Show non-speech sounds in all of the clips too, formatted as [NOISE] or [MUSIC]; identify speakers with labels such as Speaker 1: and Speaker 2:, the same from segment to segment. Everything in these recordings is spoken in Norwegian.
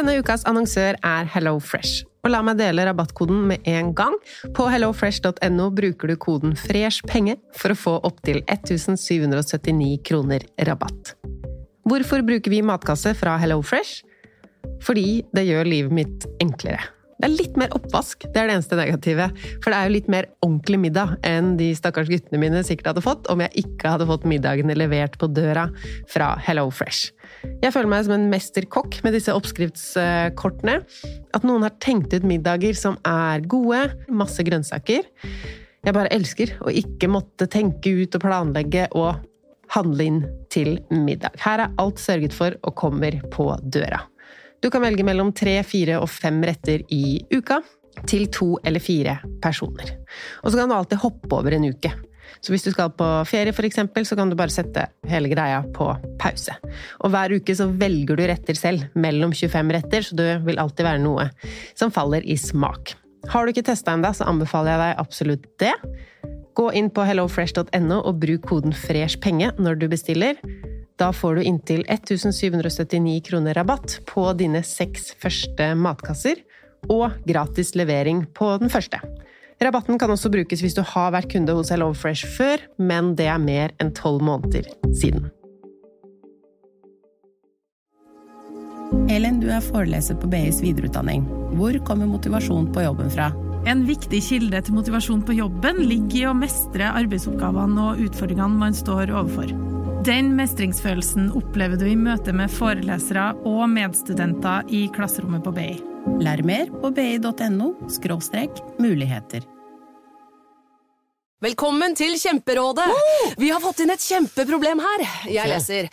Speaker 1: Denne ukas annonsør er HelloFresh. Og la meg dele rabattkoden med en gang. På hellofresh.no bruker du koden FRESHPENGE for å få opptil 1779 kroner rabatt. Hvorfor bruker vi matkasse fra HelloFresh? Fordi det gjør livet mitt enklere. Det er litt mer oppvask, det er det eneste negative. For det er jo litt mer ordentlig middag enn de stakkars guttene mine sikkert hadde fått om jeg ikke hadde fått middagene levert på døra fra HelloFresh. Jeg føler meg som en mesterkokk med disse oppskriftskortene. At noen har tenkt ut middager som er gode, masse grønnsaker. Jeg bare elsker å ikke måtte tenke ut og planlegge og handle inn til middag. Her er alt sørget for og kommer på døra. Du kan velge mellom tre, fire og fem retter i uka til to eller fire personer. Og så kan du alltid hoppe over en uke. Så hvis du skal på ferie, f.eks., så kan du bare sette hele greia på pause. Og hver uke så velger du retter selv, mellom 25 retter, så det vil alltid være noe som faller i smak. Har du ikke testa ennå, så anbefaler jeg deg absolutt det. Gå inn på hellofresh.no og bruk koden FRESHPENGE når du bestiller. Da får du inntil 1779 kroner rabatt på dine seks første matkasser, og gratis levering på den første. Rabatten kan også brukes hvis du har vært kunde hos HelloFresh før, men det er mer enn tolv måneder siden.
Speaker 2: Elin, du er foreleser på BIs videreutdanning. Hvor kommer motivasjon på jobben fra?
Speaker 3: En viktig kilde til motivasjon på jobben ligger i å mestre arbeidsoppgavene og utfordringene man står overfor. Den mestringsfølelsen opplever du i møte med forelesere og medstudenter i klasserommet på BI.
Speaker 2: Lær mer på bi.no muligheter.
Speaker 4: Velkommen til Kjemperådet! Vi har fått inn et kjempeproblem her. Jeg leser.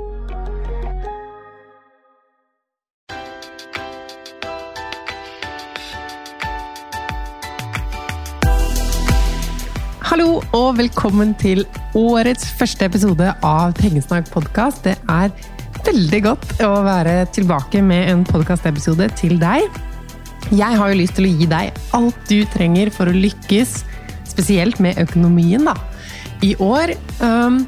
Speaker 1: Hallo og velkommen til årets første episode av Pengesnakk podkast. Det er veldig godt å være tilbake med en podkastepisode til deg. Jeg har jo lyst til å gi deg alt du trenger for å lykkes, spesielt med økonomien, da. I år um,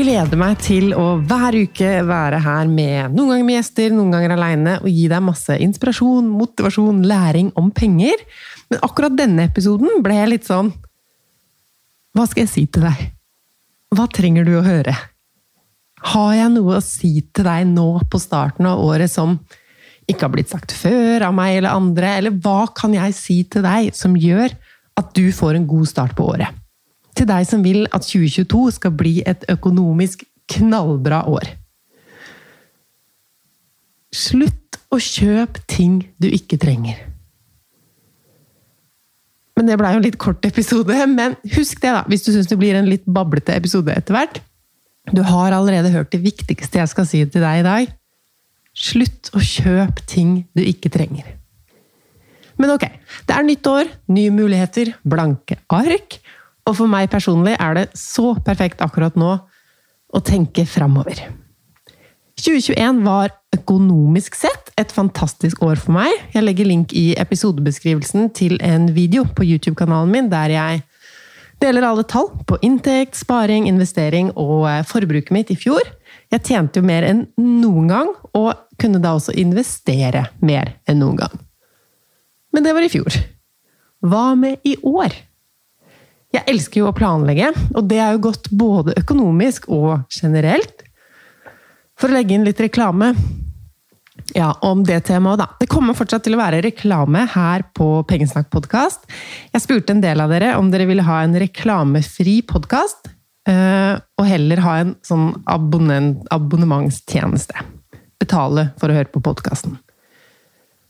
Speaker 1: gleder meg til å hver uke være her med noen ganger med gjester, noen ganger aleine, og gi deg masse inspirasjon, motivasjon, læring om penger. Men akkurat denne episoden ble litt sånn hva skal jeg si til deg? Hva trenger du å høre? Har jeg noe å si til deg nå på starten av året som ikke har blitt sagt før av meg eller andre? Eller hva kan jeg si til deg som gjør at du får en god start på året? Til deg som vil at 2022 skal bli et økonomisk knallbra år. Slutt å kjøpe ting du ikke trenger. Men det blei jo en litt kort episode. Men husk det, da, hvis du syns det blir en litt bablete episode etter hvert. Du har allerede hørt det viktigste jeg skal si til deg i dag. Slutt å kjøpe ting du ikke trenger. Men ok, det er nytt år, nye muligheter, blanke ark. Og for meg personlig er det så perfekt akkurat nå å tenke framover. 2021 var økonomisk sett et fantastisk år for meg. Jeg legger link i episodebeskrivelsen til en video på YouTube-kanalen min der jeg deler alle tall på inntekt, sparing, investering og eh, forbruket mitt i fjor. Jeg tjente jo mer enn noen gang, og kunne da også investere mer enn noen gang. Men det var i fjor. Hva med i år? Jeg elsker jo å planlegge, og det er jo godt både økonomisk og generelt. For å legge inn litt reklame ja, om det temaet, da. Det kommer fortsatt til å være reklame her på Pengesnakk podkast. Jeg spurte en del av dere om dere ville ha en reklamefri podkast, og heller ha en sånn abonnementstjeneste. Betale for å høre på podkasten.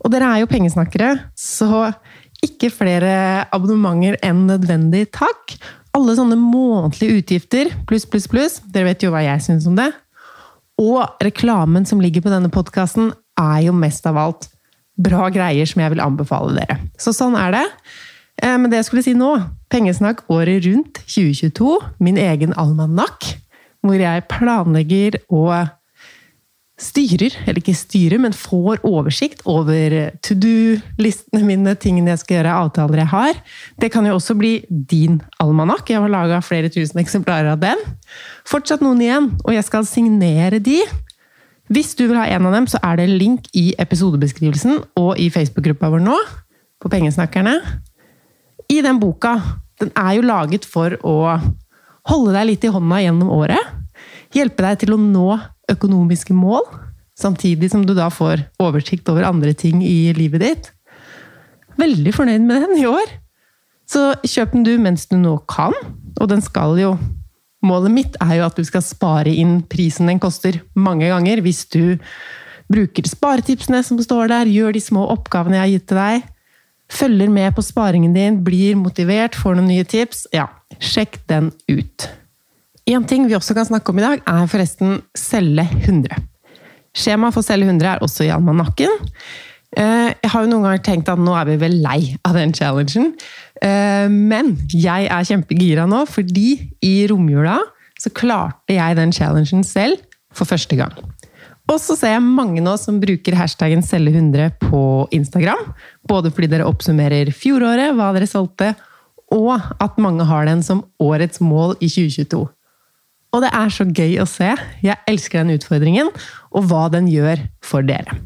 Speaker 1: Og dere er jo pengesnakkere, så ikke flere abonnementer enn nødvendig, takk. Alle sånne månedlige utgifter, pluss, pluss, pluss. Dere vet jo hva jeg syns om det. Og reklamen som ligger på denne podkasten, er jo mest av alt bra greier som jeg vil anbefale dere. Så sånn er det. Eh, Men det jeg skulle si nå, pengesnakk året rundt 2022, min egen almanakk, hvor jeg planlegger og styrer, eller ikke styrer, men får oversikt over to do-listene mine, tingene jeg skal gjøre, avtaler jeg har. Det kan jo også bli din almanakk. Jeg har laga flere tusen eksemplarer av den. Fortsatt noen igjen, og jeg skal signere de. Hvis du vil ha en av dem, så er det link i episodebeskrivelsen og i Facebook-gruppa vår nå, på Pengesnakkerne. I den boka, den er jo laget for å holde deg litt i hånda gjennom året. Hjelpe deg til å nå økonomiske mål, samtidig som du da får oversikt over andre ting i livet ditt. Veldig fornøyd med den i år. Så kjøp den du mens du nå kan, og den skal jo Målet mitt er jo at du skal spare inn prisen den koster mange ganger, hvis du bruker sparetipsene som står der, gjør de små oppgavene jeg har gitt til deg, følger med på sparingen din, blir motivert, får noen nye tips. Ja, sjekk den ut. En ting vi også kan snakke om i dag, er forresten celle 100. Skjema for celle 100 er også i almanakken. Eh, Jeg har jo noen ganger tenkt at nå er vi vel lei av den challengen. Eh, Men jeg er kjempegira nå, fordi i romjula så klarte jeg den challengen selv for første gang. Og så ser jeg mange nå som bruker hashtaggen celle100 på Instagram. Både fordi dere oppsummerer fjoråret, hva dere solgte, og at mange har den som årets mål i 2022. Og det er så gøy å se. Jeg elsker den utfordringen, og hva den gjør for dere.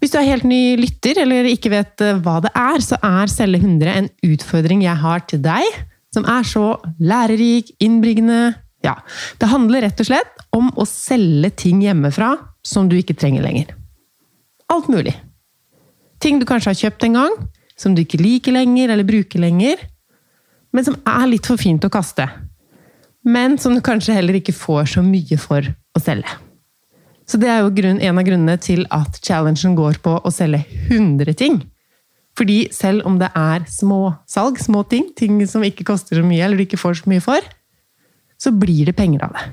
Speaker 1: Hvis du er helt ny lytter, eller ikke vet eh, hva det er, så er Celle 100 en utfordring jeg har til deg, som er så lærerik, innbringende Ja, det handler rett og slett om å selge ting hjemmefra som du ikke trenger lenger. Alt mulig. Ting du kanskje har kjøpt en gang, som du ikke liker lenger eller bruker lenger, men som er litt for fint å kaste. Men som du kanskje heller ikke får så mye for å selge. Så det er jo grunn, en av grunnene til at challengen går på å selge 100 ting. Fordi selv om det er små salg, små ting, ting som ikke koster så mye, eller du ikke får så mye for, så blir det penger av det.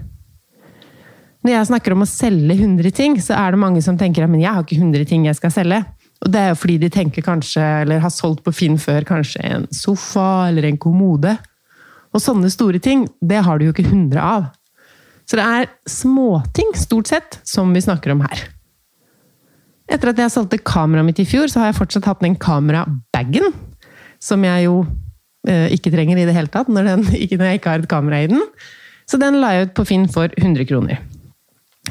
Speaker 1: Når jeg snakker om å selge 100 ting, så er det mange som tenker at jeg har ikke 100 ting jeg skal selge. Og det er jo fordi de tenker kanskje, eller har solgt på Finn før, kanskje en sofa eller en kommode. Og sånne store ting, det har du jo ikke 100 av. Så det er småting, stort sett, som vi snakker om her. Etter at jeg solgte kameraet mitt i fjor, så har jeg fortsatt hatt den kamerabagen. Som jeg jo eh, ikke trenger i det hele tatt, når, den, [LAUGHS] ikke, når jeg ikke har et kamera i den. Så den la jeg ut på Finn for 100 kroner.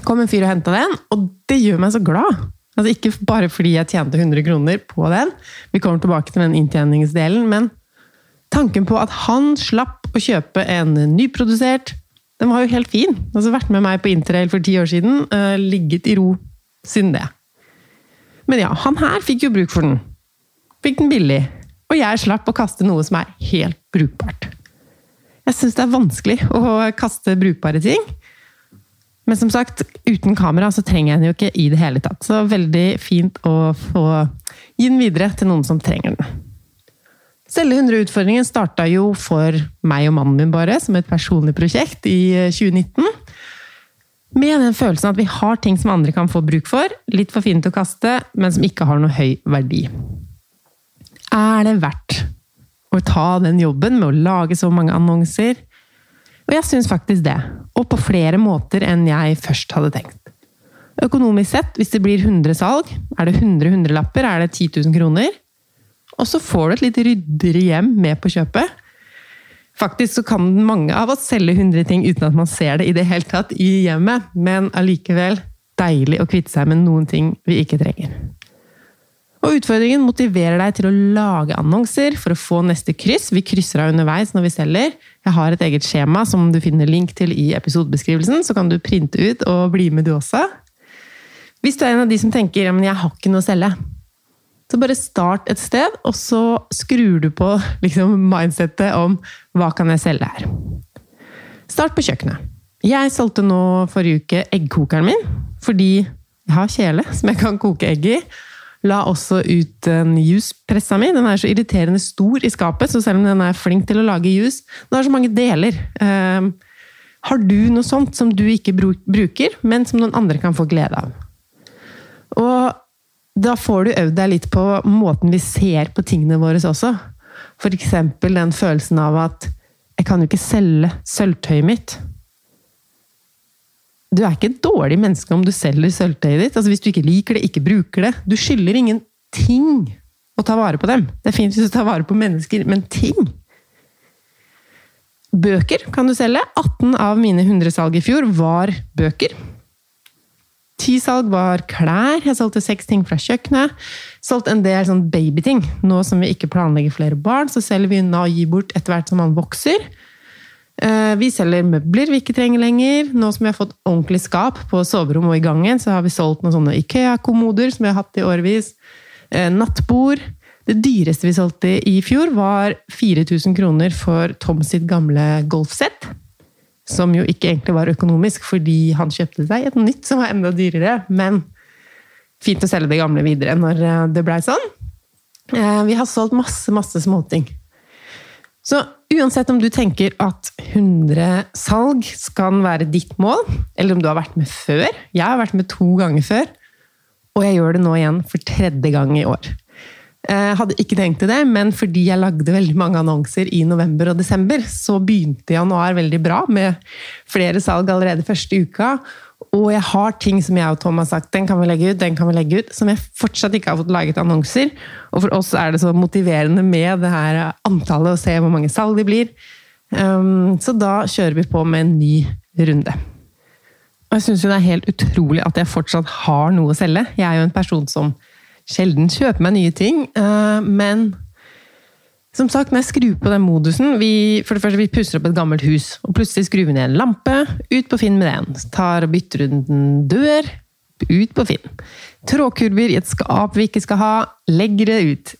Speaker 1: Kom en fyr og henta den, og det gjør meg så glad. Altså Ikke bare fordi jeg tjente 100 kroner på den, vi kommer tilbake til den inntjeningsdelen, men tanken på at han slapp å kjøpe en nyprodusert Den var jo helt fin. Altså Vært med meg på interrail for ti år siden, uh, ligget i ro siden det. Men ja, han her fikk jo bruk for den. Fikk den billig. Og jeg slapp å kaste noe som er helt brukbart. Jeg syns det er vanskelig å kaste brukbare ting. Men som sagt, uten kamera så trenger jeg den jo ikke i det hele tatt. Så veldig fint å få gi den videre til noen som trenger den. Selge 100-utfordringen starta jo for meg og mannen min bare, som et personlig prosjekt i 2019. Med den følelsen at vi har ting som andre kan få bruk for, litt for fint å kaste, men som ikke har noe høy verdi. Er det verdt å ta den jobben med å lage så mange annonser? Og jeg syns faktisk det. Og på flere måter enn jeg først hadde tenkt. Økonomisk sett, hvis det blir 100 salg, er det 100 hundrelapper, er det 10 000 kroner. Og så får du et litt ryddigere hjem med på kjøpet. Faktisk så kan mange av oss selge 100 ting uten at man ser det i det hele tatt i hjemmet, men allikevel deilig å kvitte seg med noen ting vi ikke trenger. Og utfordringen motiverer deg til å lage annonser for å få neste kryss. Vi krysser av underveis når vi selger. Jeg har et eget skjema som du finner link til i episodebeskrivelsen, så kan du printe ut og bli med du også. Hvis du er en av de som tenker ja, men jeg har ikke noe å selge, så bare start et sted, og så skrur du på liksom, mindsettet om hva kan jeg selge her. Start på kjøkkenet. Jeg solgte nå forrige uke eggkokeren min, fordi jeg har kjele som jeg kan koke egg i. La også ut en juspressa mi. Den er så irriterende stor i skapet, så selv om den er flink til å lage jus Den har så mange deler. Um, har du noe sånt som du ikke bruker, men som noen andre kan få glede av? Og da får du øvd deg litt på måten vi ser på tingene våre også. Eksempel den følelsen av at jeg kan jo ikke selge sølvtøyet mitt. Du er ikke et dårlig menneske om du selger sølvtøyet ditt. Altså Hvis du ikke liker det, ikke bruker det. Du skylder ingenting å ta vare på dem. Det er fint hvis du tar vare på mennesker, men ting Bøker kan du selge. 18 av mine 100 salg i fjor var bøker. Ti salg var klær. Jeg solgte seks ting fra kjøkkenet. Solgte en del sånn babyting. Nå som vi ikke planlegger flere barn, så selger vi unna og gir bort etter hvert som man vokser. Eh, vi selger møbler vi ikke trenger lenger. Nå som vi har fått ordentlig skap på soverom og i gangen, så har vi solgt noen sånne Ikea-kommoder som vi har hatt i årevis. Eh, nattbord. Det dyreste vi solgte i fjor, var 4000 kroner for Tom sitt gamle golfsett. Som jo ikke egentlig var økonomisk, fordi han kjøpte seg et nytt som var enda dyrere. Men fint å selge det gamle videre når eh, det blei sånn. Eh, vi har solgt masse, masse småting. Så uansett om du tenker at 100 salg skal være ditt mål, eller om du har vært med før Jeg har vært med to ganger før, og jeg gjør det nå igjen for tredje gang i år. Jeg hadde ikke tenkt til det, men fordi jeg lagde veldig mange annonser i november og desember, så begynte januar veldig bra, med flere salg allerede første uka. Og jeg har ting som jeg og Tom har sagt den kan vi legge ut, den kan vi legge ut, som jeg fortsatt ikke har fått laget annonser. Og for oss er det så motiverende med det her antallet, å se hvor mange salg det blir. Um, så da kjører vi på med en ny runde. Og jeg syns jo det er helt utrolig at jeg fortsatt har noe å selge. Jeg er jo en person som sjelden kjøper meg nye ting, uh, men som sagt, når jeg skrur på den modusen vi, For det første, vi pusser opp et gammelt hus, og plutselig skrur vi ned en lampe. Ut på Finn med den. Tar og bytter ut en dør. Ut på Finn. Trådkurver i et skap vi ikke skal ha. Legger det ut.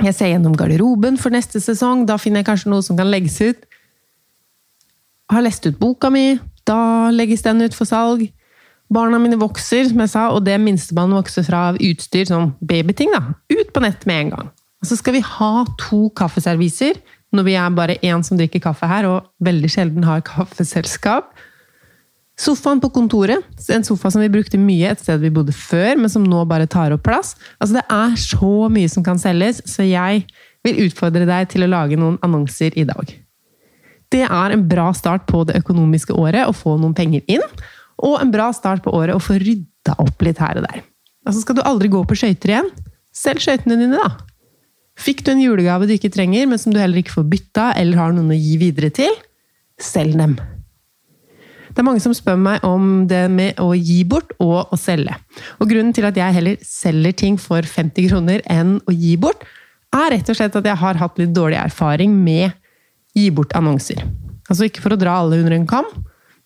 Speaker 1: Jeg ser gjennom garderoben for neste sesong. Da finner jeg kanskje noe som kan legges ut. Har lest ut boka mi. Da legges den ut for salg. Barna mine vokser, som jeg sa, og det minstemann vokser fra av utstyr, sånn babyting, da. Ut på nett med en gang. Og så skal vi ha to kaffeserviser, når vi er bare én som drikker kaffe her, og veldig sjelden har kaffeselskap. Sofaen på kontoret, en sofa som vi brukte mye et sted vi bodde før, men som nå bare tar opp plass. Altså, det er så mye som kan selges, så jeg vil utfordre deg til å lage noen annonser i dag. Det er en bra start på det økonomiske året å få noen penger inn, og en bra start på året å få rydda opp litt her og der. Altså, skal du aldri gå på skøyter igjen? Selg skøytene dine, da! Fikk du en julegave du ikke trenger, men som du heller ikke får bytta eller har noen å gi videre til, selg dem. Det er mange som spør meg om det med å gi bort og å selge. Og grunnen til at jeg heller selger ting for 50 kroner enn å gi bort, er rett og slett at jeg har hatt litt dårlig erfaring med gi bort annonser. Altså ikke for å dra alle under en kam,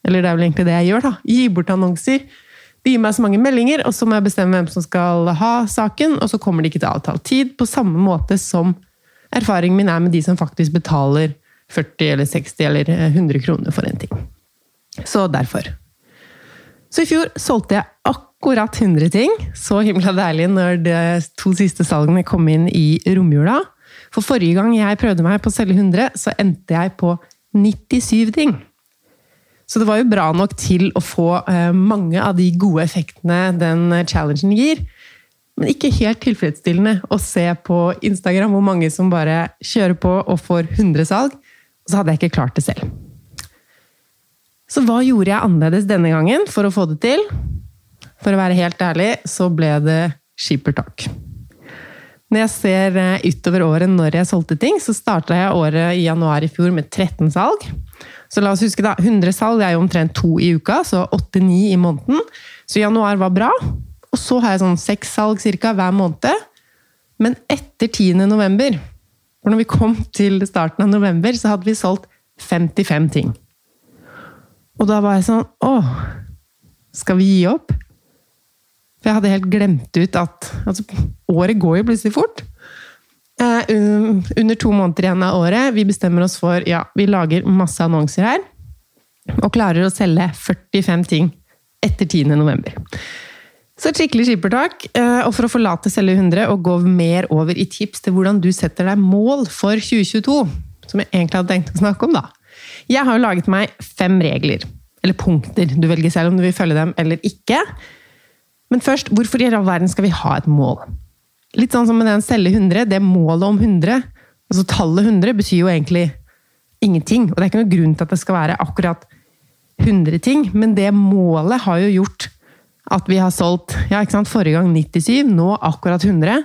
Speaker 1: eller det er vel egentlig det jeg gjør, da. Gi bort annonser de gir meg så mange meldinger, og så må jeg bestemme hvem som skal ha saken, og så kommer de ikke til avtalt tid, på samme måte som erfaringen min er med de som faktisk betaler 40 eller 60 eller 100 kroner for en ting. Så derfor. Så i fjor solgte jeg akkurat 100 ting. Så himla deilig når de to siste salgene kom inn i romjula. For forrige gang jeg prøvde meg på å selge 100, så endte jeg på 97 ting. Så det var jo bra nok til å få eh, mange av de gode effektene den challengen gir. Men ikke helt tilfredsstillende å se på Instagram hvor mange som bare kjører på og får 100 salg. Og så hadde jeg ikke klart det selv. Så hva gjorde jeg annerledes denne gangen for å få det til? For å være helt ærlig, så ble det skippertak. Når jeg ser eh, utover året når jeg solgte ting, så starta jeg året i januar i fjor med 13 salg. Så la oss huske da, 100 salg er jo omtrent to i uka, så 8-9 i måneden. Så januar var bra. Og så har jeg sånn seks salg cirka hver måned. Men etter 10. november, for når vi kom til starten av november, så hadde vi solgt 55 ting. Og da var jeg sånn Å, skal vi gi opp? For jeg hadde helt glemt ut at altså, Året går jo plutselig fort. Eh, under to måneder igjen av året. Vi bestemmer oss for ja, vi lager masse annonser her. Og klarer å selge 45 ting etter 10. november. Så et skikkelig skippertak. Eh, og for å forlate Selge 100 og gå mer over i tips til hvordan du setter deg mål for 2022, som jeg egentlig hadde tenkt å snakke om, da. Jeg har jo laget meg fem regler. Eller punkter. Du velger selv om du vil følge dem eller ikke. Men først, hvorfor i all verden skal vi ha et mål? Litt sånn som med den celle 100, det målet om 100, altså tallet 100, betyr jo egentlig ingenting. Og det er ikke noen grunn til at det skal være akkurat 100 ting, men det målet har jo gjort at vi har solgt ja, ikke sant, forrige gang 97, nå akkurat 100.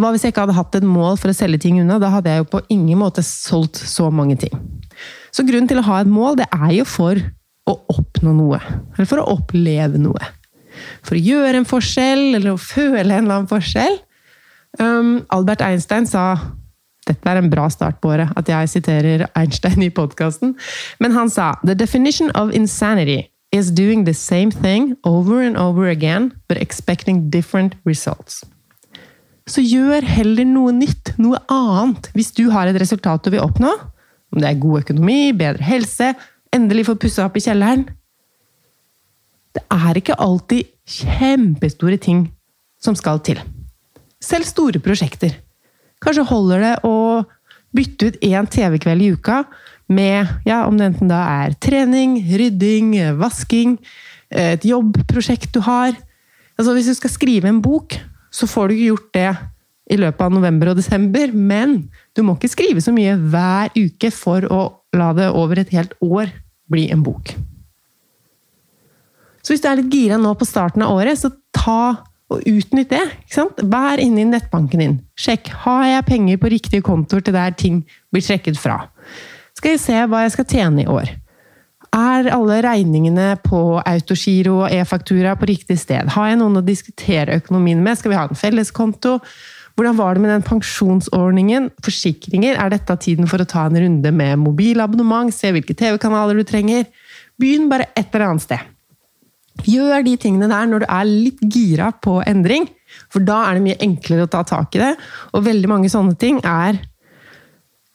Speaker 1: Hva hvis jeg ikke hadde hatt et mål for å selge ting unna? Da hadde jeg jo på ingen måte solgt så mange ting. Så grunnen til å ha et mål, det er jo for å oppnå noe. Eller for å oppleve noe. For å gjøre en forskjell, eller å føle en eller annen forskjell. Um, Albert Einstein sa dette er en bra start på året, at jeg siterer Einstein i podkasten. Men han sa «The definition of insanity is doing the same thing over and over again, but expecting different results». Så gjør heller noe nytt, noe annet, hvis du har et resultat du vil oppnå. Om det er god økonomi, bedre helse, endelig få pussa opp i kjelleren. Det er ikke alltid kjempestore ting som skal til. Selv store prosjekter. Kanskje holder det å bytte ut én TV-kveld i uka med, ja, om det enten da er trening, rydding, vasking, et jobbprosjekt du har. Altså, hvis du skal skrive en bok, så får du ikke gjort det i løpet av november og desember, men du må ikke skrive så mye hver uke for å la det over et helt år bli en bok. Så hvis du er litt gira nå på starten av året, så ta og utnytt det. ikke sant? Vær inne i nettbanken din. Sjekk har jeg penger på riktige kontoer til der ting blir trekket fra. Skal jeg se hva jeg skal tjene i år. Er alle regningene på autogiro og e-faktura på riktig sted? Har jeg noen å diskutere økonomien med? Skal vi ha en felleskonto? Hvordan var det med den pensjonsordningen? Forsikringer? Er dette tiden for å ta en runde med mobilabonnement? Se hvilke TV-kanaler du trenger? Begynn bare et eller annet sted. Gjør de tingene der når du er litt gira på endring, for da er det mye enklere å ta tak i det. Og veldig mange sånne ting er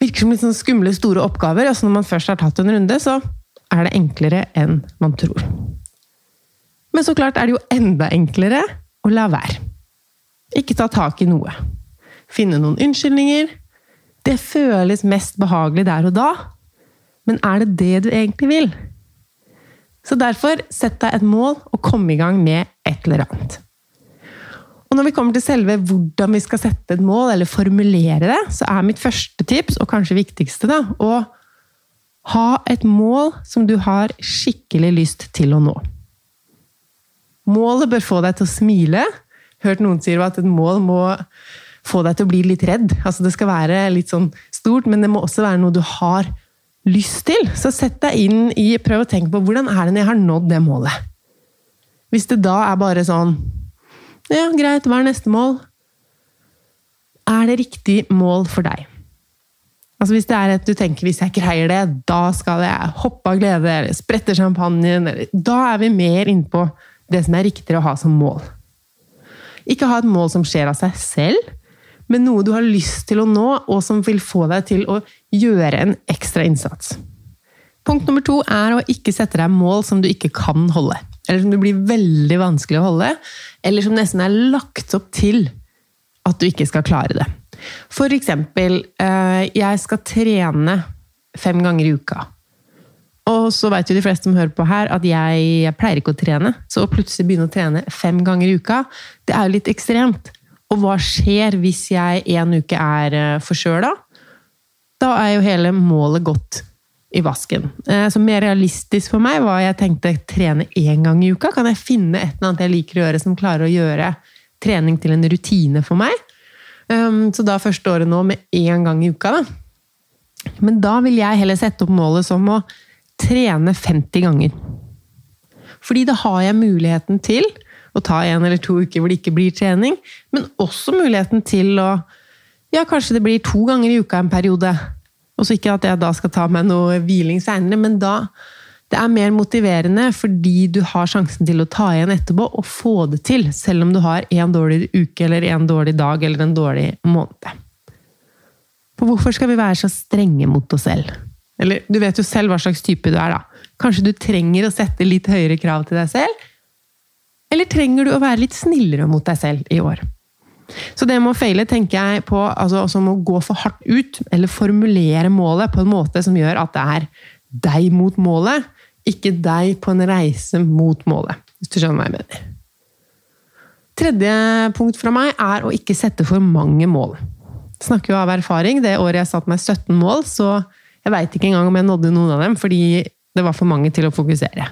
Speaker 1: virker som litt sånn skumle, store oppgaver. Altså når man først har tatt en runde, så er det enklere enn man tror. Men så klart er det jo enda enklere å la være. Ikke ta tak i noe. Finne noen unnskyldninger. Det føles mest behagelig der og da, men er det det du egentlig vil? Så derfor, sett deg et mål og kom i gang med et eller annet. Og når vi kommer til selve hvordan vi skal sette et mål, eller formulere det, så er mitt første tips, og kanskje viktigste, da, å ha et mål som du har skikkelig lyst til å nå. Målet bør få deg til å smile. Hørt noen sier at et mål må få deg til å bli litt redd. Altså Det skal være litt sånn stort, men det må også være noe du har lyst til. Så sett deg inn i Prøv å tenke på hvordan er det når jeg har nådd det målet. Hvis det da er bare sånn Ja, greit, hva er neste mål? Er det riktig mål for deg? Altså Hvis det er et du tenker hvis jeg greier det, da skal jeg hoppe av glede, eller sprette champagnen Da er vi mer innpå det som er riktigere å ha som mål. Ikke ha et mål som skjer av seg selv, men noe du har lyst til å nå, og som vil få deg til å gjøre en ekstra innsats. Punkt nummer to er å ikke sette deg mål som du ikke kan holde. Eller som det blir veldig vanskelig å holde, eller som nesten er lagt opp til at du ikke skal klare det. For eksempel, eh, jeg skal trene fem ganger i uka. Og så vet jo de fleste som hører på her, at jeg, jeg pleier ikke å trene. Så å plutselig begynne å trene fem ganger i uka, det er jo litt ekstremt. Og hva skjer hvis jeg en uke er eh, forkjøla? Da er jo hele målet gått i vasken. Eh, så mer realistisk for meg var jeg tenkte trene én gang i uka. Kan jeg finne et eller annet jeg liker å gjøre som klarer å gjøre trening til en rutine for meg? Um, så da første året nå med én gang i uka, da. Men da vil jeg heller sette opp målet som å trene 50 ganger. Fordi da har jeg muligheten til å ta en eller to uker hvor det ikke blir trening, men også muligheten til å Ja, kanskje det blir to ganger i uka en periode. Og så ikke at jeg da skal ta meg noe hviling seinere, men da det er mer motiverende fordi du har sjansen til å ta igjen etterpå og få det til, selv om du har en dårlig uke eller en dårlig dag eller en dårlig måned. For hvorfor skal vi være så strenge mot oss selv? Eller du vet jo selv hva slags type du er, da. Kanskje du trenger å sette litt høyere krav til deg selv? Eller trenger du å være litt snillere mot deg selv i år? Så det med å feile tenker jeg på altså, som å gå for hardt ut, eller formulere målet på en måte som gjør at det er deg mot målet, ikke deg på en reise mot målet. Hvis du skjønner hva jeg mener. Tredje punkt fra meg er å ikke sette for mange mål. Jeg snakker jo av erfaring. Det året jeg satte meg 17 mål, så jeg veit ikke engang om jeg nådde noen av dem, fordi det var for mange til å fokusere.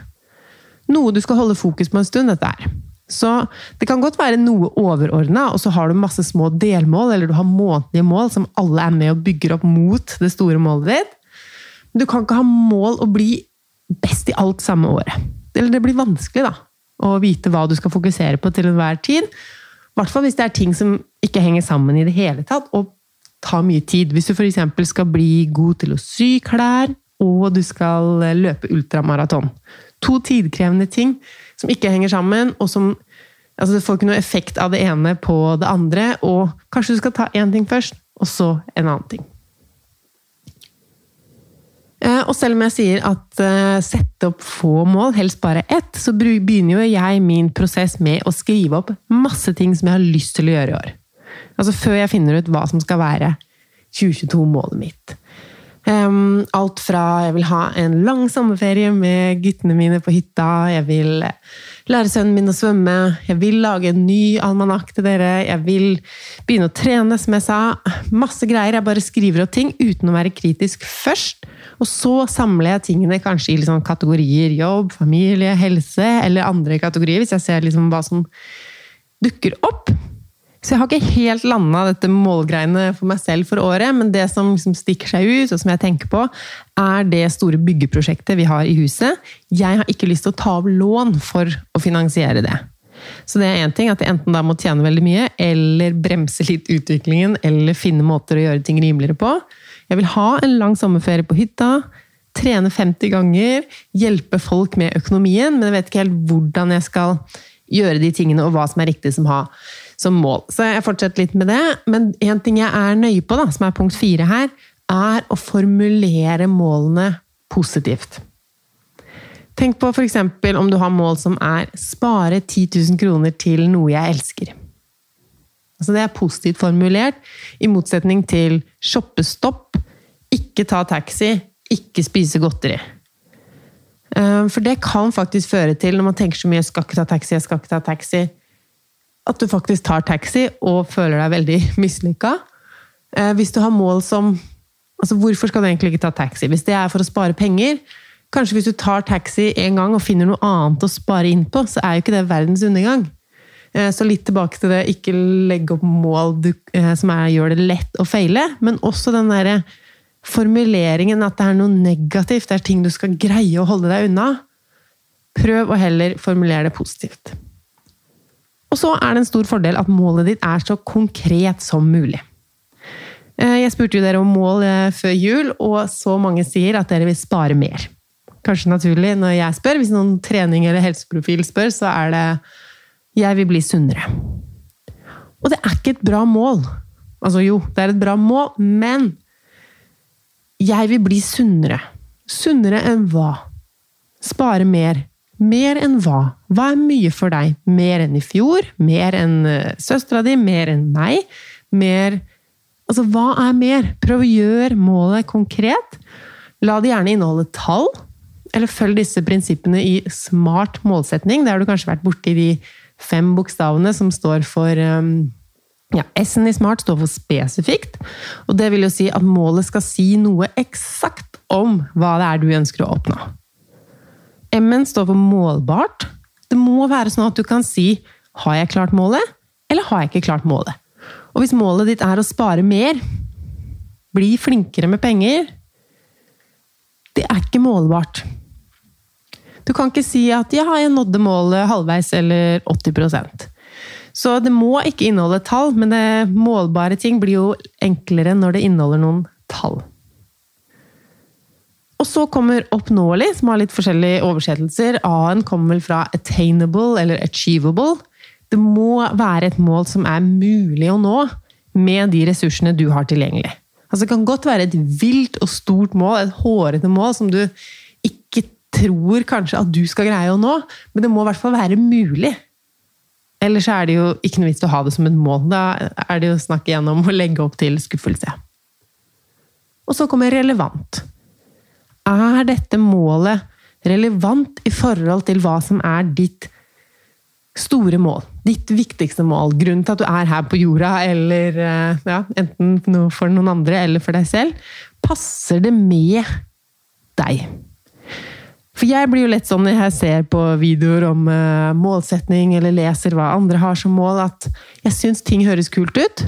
Speaker 1: Noe du skal holde fokus på en stund, dette her. Så det kan godt være noe overordna, og så har du masse små delmål, eller du har månedlige mål som alle er med og bygger opp mot det store målet ditt. Men du kan ikke ha mål å bli best i alt samme året. Eller det blir vanskelig, da Å vite hva du skal fokusere på til enhver tid. I hvert fall hvis det er ting som ikke henger sammen i det hele tatt, og tar mye tid. Hvis du f.eks. skal bli god til å sy klær, og du skal løpe ultramaraton. To tidkrevende ting som ikke henger sammen, og som altså får ikke noe effekt av det ene på det andre, og kanskje du skal ta én ting først, og så en annen ting. Eh, og selv om jeg sier at uh, sette opp få mål, helst bare ett, så begynner jo jeg min prosess med å skrive opp masse ting som jeg har lyst til å gjøre i år. Altså før jeg finner ut hva som skal være 2022-målet mitt. Um, alt fra jeg vil ha en lang sommerferie med guttene mine på hytta, jeg vil lære sønnen min å svømme, jeg vil lage en ny almanakk til dere, jeg vil begynne å trene, som jeg sa. Masse greier. Jeg bare skriver opp ting uten å være kritisk først. Og så samler jeg tingene kanskje i liksom kategorier jobb, familie, helse eller andre kategorier, hvis jeg ser liksom hva som dukker opp. Så jeg har ikke helt landa dette målgreiene for meg selv for året, men det som liksom stikker seg ut, og som jeg tenker på, er det store byggeprosjektet vi har i huset. Jeg har ikke lyst til å ta av lån for å finansiere det. Så det er én ting at jeg enten da må tjene veldig mye, eller bremse litt utviklingen, eller finne måter å gjøre ting rimeligere på. Jeg vil ha en lang sommerferie på hytta, trene 50 ganger, hjelpe folk med økonomien, men jeg vet ikke helt hvordan jeg skal gjøre de tingene, og hva som er riktig som har som mål. Så jeg fortsetter litt med det. Men én ting jeg er nøye på, da, som er punkt fire her, er å formulere målene positivt. Tenk på f.eks. om du har mål som er 'spare 10 000 kroner til noe jeg elsker'. Altså det er positivt formulert, i motsetning til 'shoppestopp', 'ikke ta taxi', 'ikke spise godteri'. Eh, for det kan faktisk føre til, når man tenker så mye skal ikke ta taxi', skal ikke ta taxi', at du faktisk tar taxi og føler deg veldig [LAUGHS] mislykka. Eh, hvis du har mål som Altså, hvorfor skal du egentlig ikke ta taxi? Hvis det er for å spare penger, kanskje hvis du tar taxi en gang og finner noe annet å spare inn på, så er jo ikke det verdens undergang. Eh, så litt tilbake til det ikke legge opp mål du, eh, som er, gjør det lett å feile, men også den derre formuleringen at det er noe negativt, det er ting du skal greie å holde deg unna. Prøv å heller formulere det positivt. Og så er det en stor fordel at målet ditt er så konkret som mulig. Eh, jeg spurte jo dere om mål eh, før jul, og så mange sier at dere vil spare mer. Kanskje naturlig når jeg spør. Hvis noen trening eller helseprofil spør, så er det 'jeg vil bli sunnere'. Og det er ikke et bra mål. Altså jo, det er et bra mål, men jeg vil bli sunnere. Sunnere enn hva? Spare mer. Mer enn hva? Hva er mye for deg? Mer enn i fjor? Mer enn uh, søstera di? Mer enn meg? Mer Altså, hva er mer? Prøv å gjøre målet konkret. La det gjerne inneholde tall. Eller følg disse prinsippene i smart målsetning. Det har du kanskje vært borti de fem bokstavene som står for um, ja, S-en i smart står for spesifikt. Og det vil jo si at målet skal si noe eksakt om hva det er du ønsker å oppnå. M-en står for målbart. Det må være sånn at du kan si 'har jeg klart målet', eller 'har jeg ikke klart målet'? Og hvis målet ditt er å spare mer, bli flinkere med penger Det er ikke målbart. Du kan ikke si at 'ja, jeg nådde målet halvveis' eller 80% Så det må ikke inneholde tall, men målbare ting blir jo enklere når det inneholder noen tall. Og så kommer oppnåelig, som har litt forskjellige oversettelser. A-en kommer vel fra attainable eller achievable. Det må være et mål som er mulig å nå med de ressursene du har tilgjengelig. Altså, det kan godt være et vilt og stort mål, et hårete mål, som du ikke tror kanskje at du skal greie å nå, men det må i hvert fall være mulig. Ellers er det jo ikke noe vits å ha det som et mål. Da er det jo snakk igjennom å legge opp til skuffelse. Og så kommer relevant. Er dette målet relevant i forhold til hva som er ditt store mål. Ditt viktigste mål. Grunnen til at du er her på jorda, eller eh, ja, enten for noen andre eller for deg selv. Passer det med deg? For jeg blir jo lett sånn når jeg ser på videoer om uh, målsetning, eller leser hva andre har som mål, at jeg syns ting høres kult ut.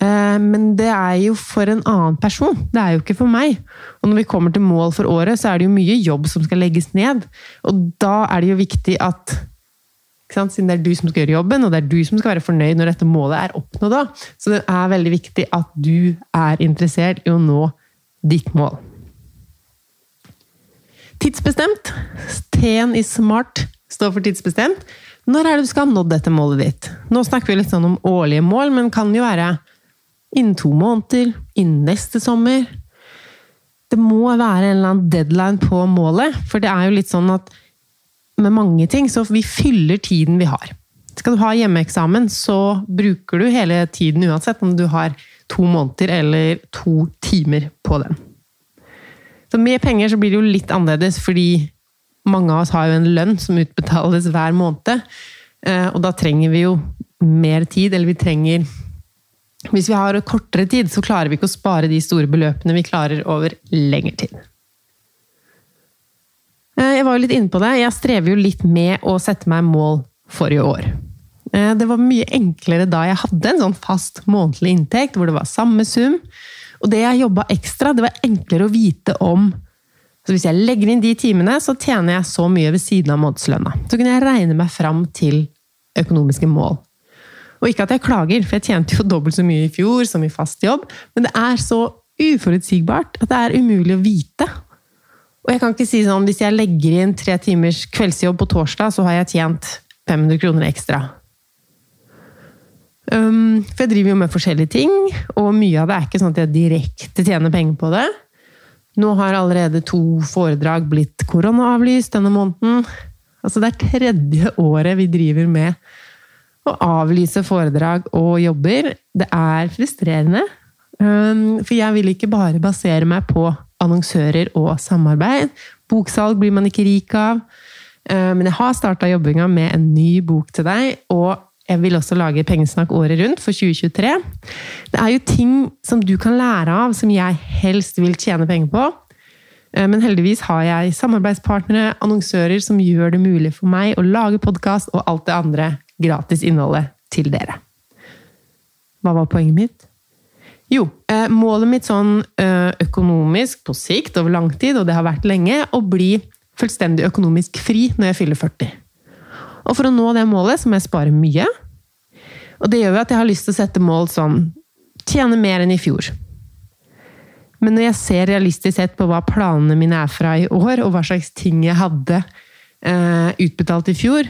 Speaker 1: Uh, men det er jo for en annen person. Det er jo ikke for meg. Og når vi kommer til mål for året, så er det jo mye jobb som skal legges ned. Og da er det jo viktig at siden det er du som skal gjøre jobben, og det er du som skal være fornøyd når dette målet er oppnådd. Så det er veldig viktig at du er interessert i å nå ditt mål. Tidsbestemt. T-en i smart står for tidsbestemt. Når er det du skal ha nådd dette målet ditt? Nå snakker vi litt sånn om årlige mål, men kan jo være innen to måneder, innen neste sommer. Det må være en eller annen deadline på målet, for det er jo litt sånn at med mange ting, så vi fyller tiden vi har. Skal du ha hjemmeeksamen, så bruker du hele tiden uansett om du har to måneder eller to timer på den. Så med penger så blir det jo litt annerledes, fordi mange av oss har jo en lønn som utbetales hver måned. Eh, og da trenger vi jo mer tid, eller vi trenger Hvis vi har kortere tid, så klarer vi ikke å spare de store beløpene vi klarer over lengre tid. Eh, jeg var jo litt inne på det. Jeg strever jo litt med å sette meg mål forrige år. Eh, det var mye enklere da jeg hadde en sånn fast månedlig inntekt, hvor det var samme sum. Og det jeg jobba ekstra, det var enklere å vite om så Hvis jeg legger inn de timene, så tjener jeg så mye ved siden av månedslønna. Så kunne jeg regne meg fram til økonomiske mål. Og ikke at jeg klager, for jeg tjente jo dobbelt så mye i fjor som i fast jobb, men det er så uforutsigbart at det er umulig å vite. Og jeg kan ikke si sånn hvis jeg legger inn tre timers kveldsjobb på torsdag, så har jeg tjent 500 kroner ekstra. Um, for jeg driver jo med forskjellige ting, og mye av det er ikke sånn at jeg direkte tjener penger på det. Nå har allerede to foredrag blitt koronaavlyst denne måneden. Altså det er tredje året vi driver med å avlyse foredrag og jobber. Det er frustrerende. Um, for jeg vil ikke bare basere meg på annonsører og samarbeid. Boksalg blir man ikke rik av. Um, men jeg har starta jobbinga med en ny bok til deg, og jeg vil også lage Pengesnakk året rundt for 2023. Det er jo ting som du kan lære av, som jeg helst vil tjene penger på. Eh, men heldigvis har jeg samarbeidspartnere, annonsører, som gjør det mulig for meg å lage podkast og alt det andre gratis innholdet til dere. Hva var poenget mitt? Jo, eh, målet mitt sånn eh, økonomisk på sikt over lang tid, og det har vært lenge, å bli fullstendig økonomisk fri når jeg fyller 40. Og for å nå det målet så må jeg spare mye. Og det gjør jo at jeg har lyst til å sette mål som tjene mer enn i fjor. Men når jeg ser realistisk sett på hva planene mine er fra i år, og hva slags ting jeg hadde eh, utbetalt i fjor,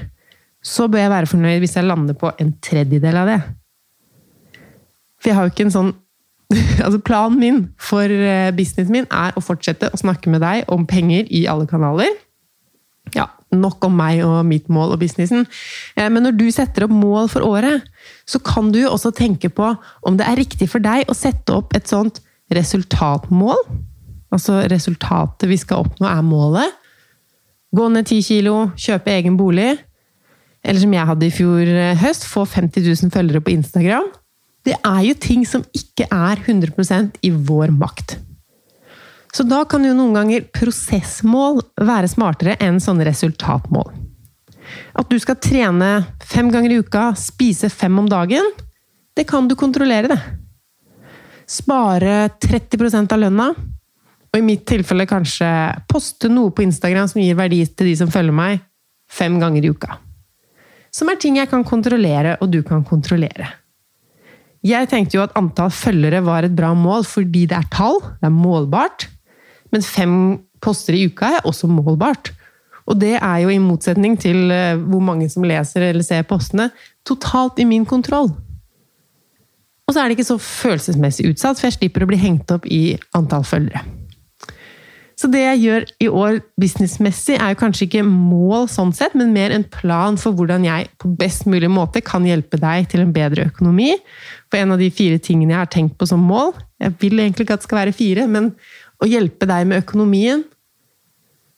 Speaker 1: så bør jeg være fornøyd hvis jeg lander på en tredjedel av det. For jeg har jo ikke en sånn [LAUGHS] Altså, planen min for eh, businessen min er å fortsette å snakke med deg om penger i alle kanaler. Ja, nok om meg og mitt mål og businessen. Eh, men når du setter opp mål for året, så kan du jo også tenke på om det er riktig for deg å sette opp et sånt resultatmål. Altså resultatet vi skal oppnå, er målet. Gå ned 10 kilo, kjøpe egen bolig. Eller som jeg hadde i fjor eh, høst, få 50 000 følgere på Instagram. Det er jo ting som ikke er 100% i vår makt. Så da kan jo noen ganger prosessmål være smartere enn sånne resultatmål. At du skal trene fem ganger i uka, spise fem om dagen, det kan du kontrollere, det. Spare 30% av lønna, og i mitt tilfelle kanskje poste noe på Instagram som gir verdi til de som følger meg, fem ganger i uka. Som er ting jeg kan kontrollere, og du kan kontrollere. Jeg tenkte jo at antall følgere var et bra mål fordi det er tall, det er målbart. Men fem poster i uka er også målbart. Og det er jo i motsetning til eh, hvor mange som leser eller ser postene, totalt i min kontroll. Og så er det ikke så følelsesmessig utsatt, for jeg slipper å bli hengt opp i antall følgere. Så det jeg gjør i år businessmessig, er kanskje ikke mål sånn sett, men mer en plan for hvordan jeg på best mulig måte kan hjelpe deg til en bedre økonomi. For en av de fire tingene jeg har tenkt på som mål Jeg vil egentlig ikke at det skal være fire, men å hjelpe deg med økonomien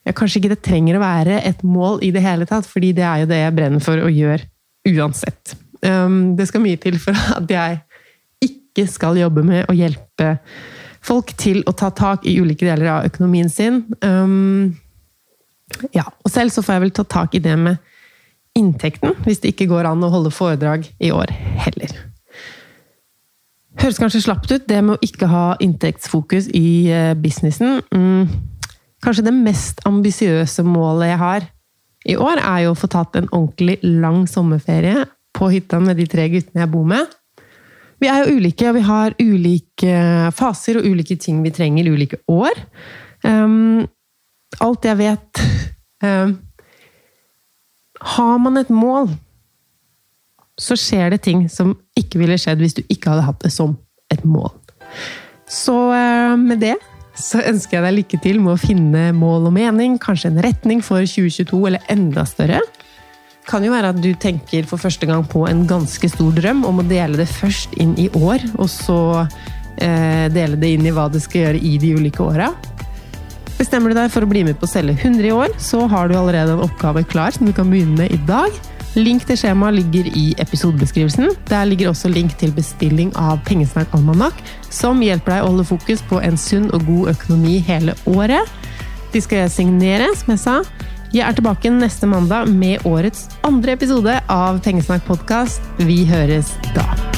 Speaker 1: ja, kanskje ikke det trenger å være et mål i det hele tatt, fordi det er jo det jeg brenner for å gjøre uansett. Um, det skal mye til for [LAUGHS] at jeg ikke skal jobbe med å hjelpe folk til å ta tak i ulike deler av økonomien sin. Um, ja, og selv så får jeg vel ta tak i det med inntekten, hvis det ikke går an å holde foredrag i år heller. Høres kanskje slapt ut, det med å ikke ha inntektsfokus i eh, businessen. Mm, kanskje det mest ambisiøse målet jeg har i år, er jo å få tatt en ordentlig lang sommerferie på hytta med de tre guttene jeg bor med. Vi er jo ulike, og vi har ulike faser og ulike ting vi trenger ulike år. Um, alt jeg vet um, Har man et mål, så skjer det ting som ikke ville skjedd hvis du ikke hadde hatt det som et mål. Så uh, med det så ønsker jeg deg lykke til med å finne mål og mening, kanskje en retning for 2022 eller enda større. Kan jo være at du tenker for første gang på en ganske stor drøm om å dele det først inn i år, og så eh, dele det inn i hva du skal gjøre i de ulike åra. Bestemmer du deg for å bli med på å selge 100 i år, så har du allerede en oppgave klar som du kan begynne med i dag. Link til skjemaet ligger i episodebeskrivelsen. Der ligger også link til bestilling av Pengesnakk almanakk, som hjelper deg å holde fokus på en sunn og god økonomi hele året. De skal jeg signere, som jeg sa. Jeg er tilbake neste mandag med årets andre episode av Pengesnakk podkast. Vi høres da.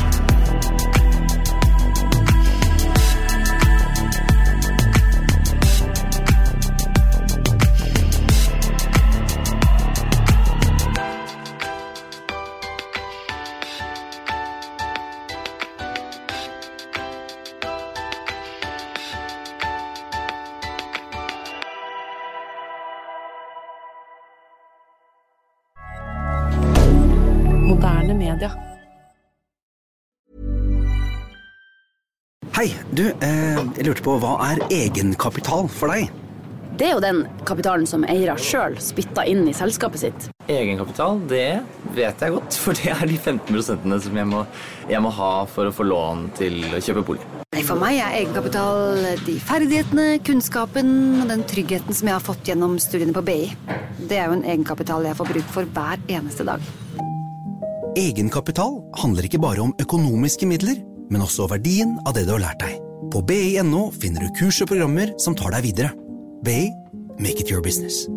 Speaker 2: Moderne media.
Speaker 5: Hei, du, eh, jeg lurte på hva er egenkapital for deg?
Speaker 6: Det er jo den kapitalen som eiere sjøl spytter inn i selskapet sitt.
Speaker 7: Egenkapital, det vet jeg godt, for det er de 15% som jeg må, jeg må ha for å få lån til å kjøpe bolig.
Speaker 6: Nei, For meg er egenkapital de ferdighetene, kunnskapen og den tryggheten som jeg har fått gjennom studiene på BI. Det er jo en egenkapital jeg får bruk for hver eneste dag.
Speaker 5: Egenkapital handler ikke bare om økonomiske midler, men også verdien av det du har lært deg. På bi.no finner du kurs og programmer som tar deg videre. BI make it your business.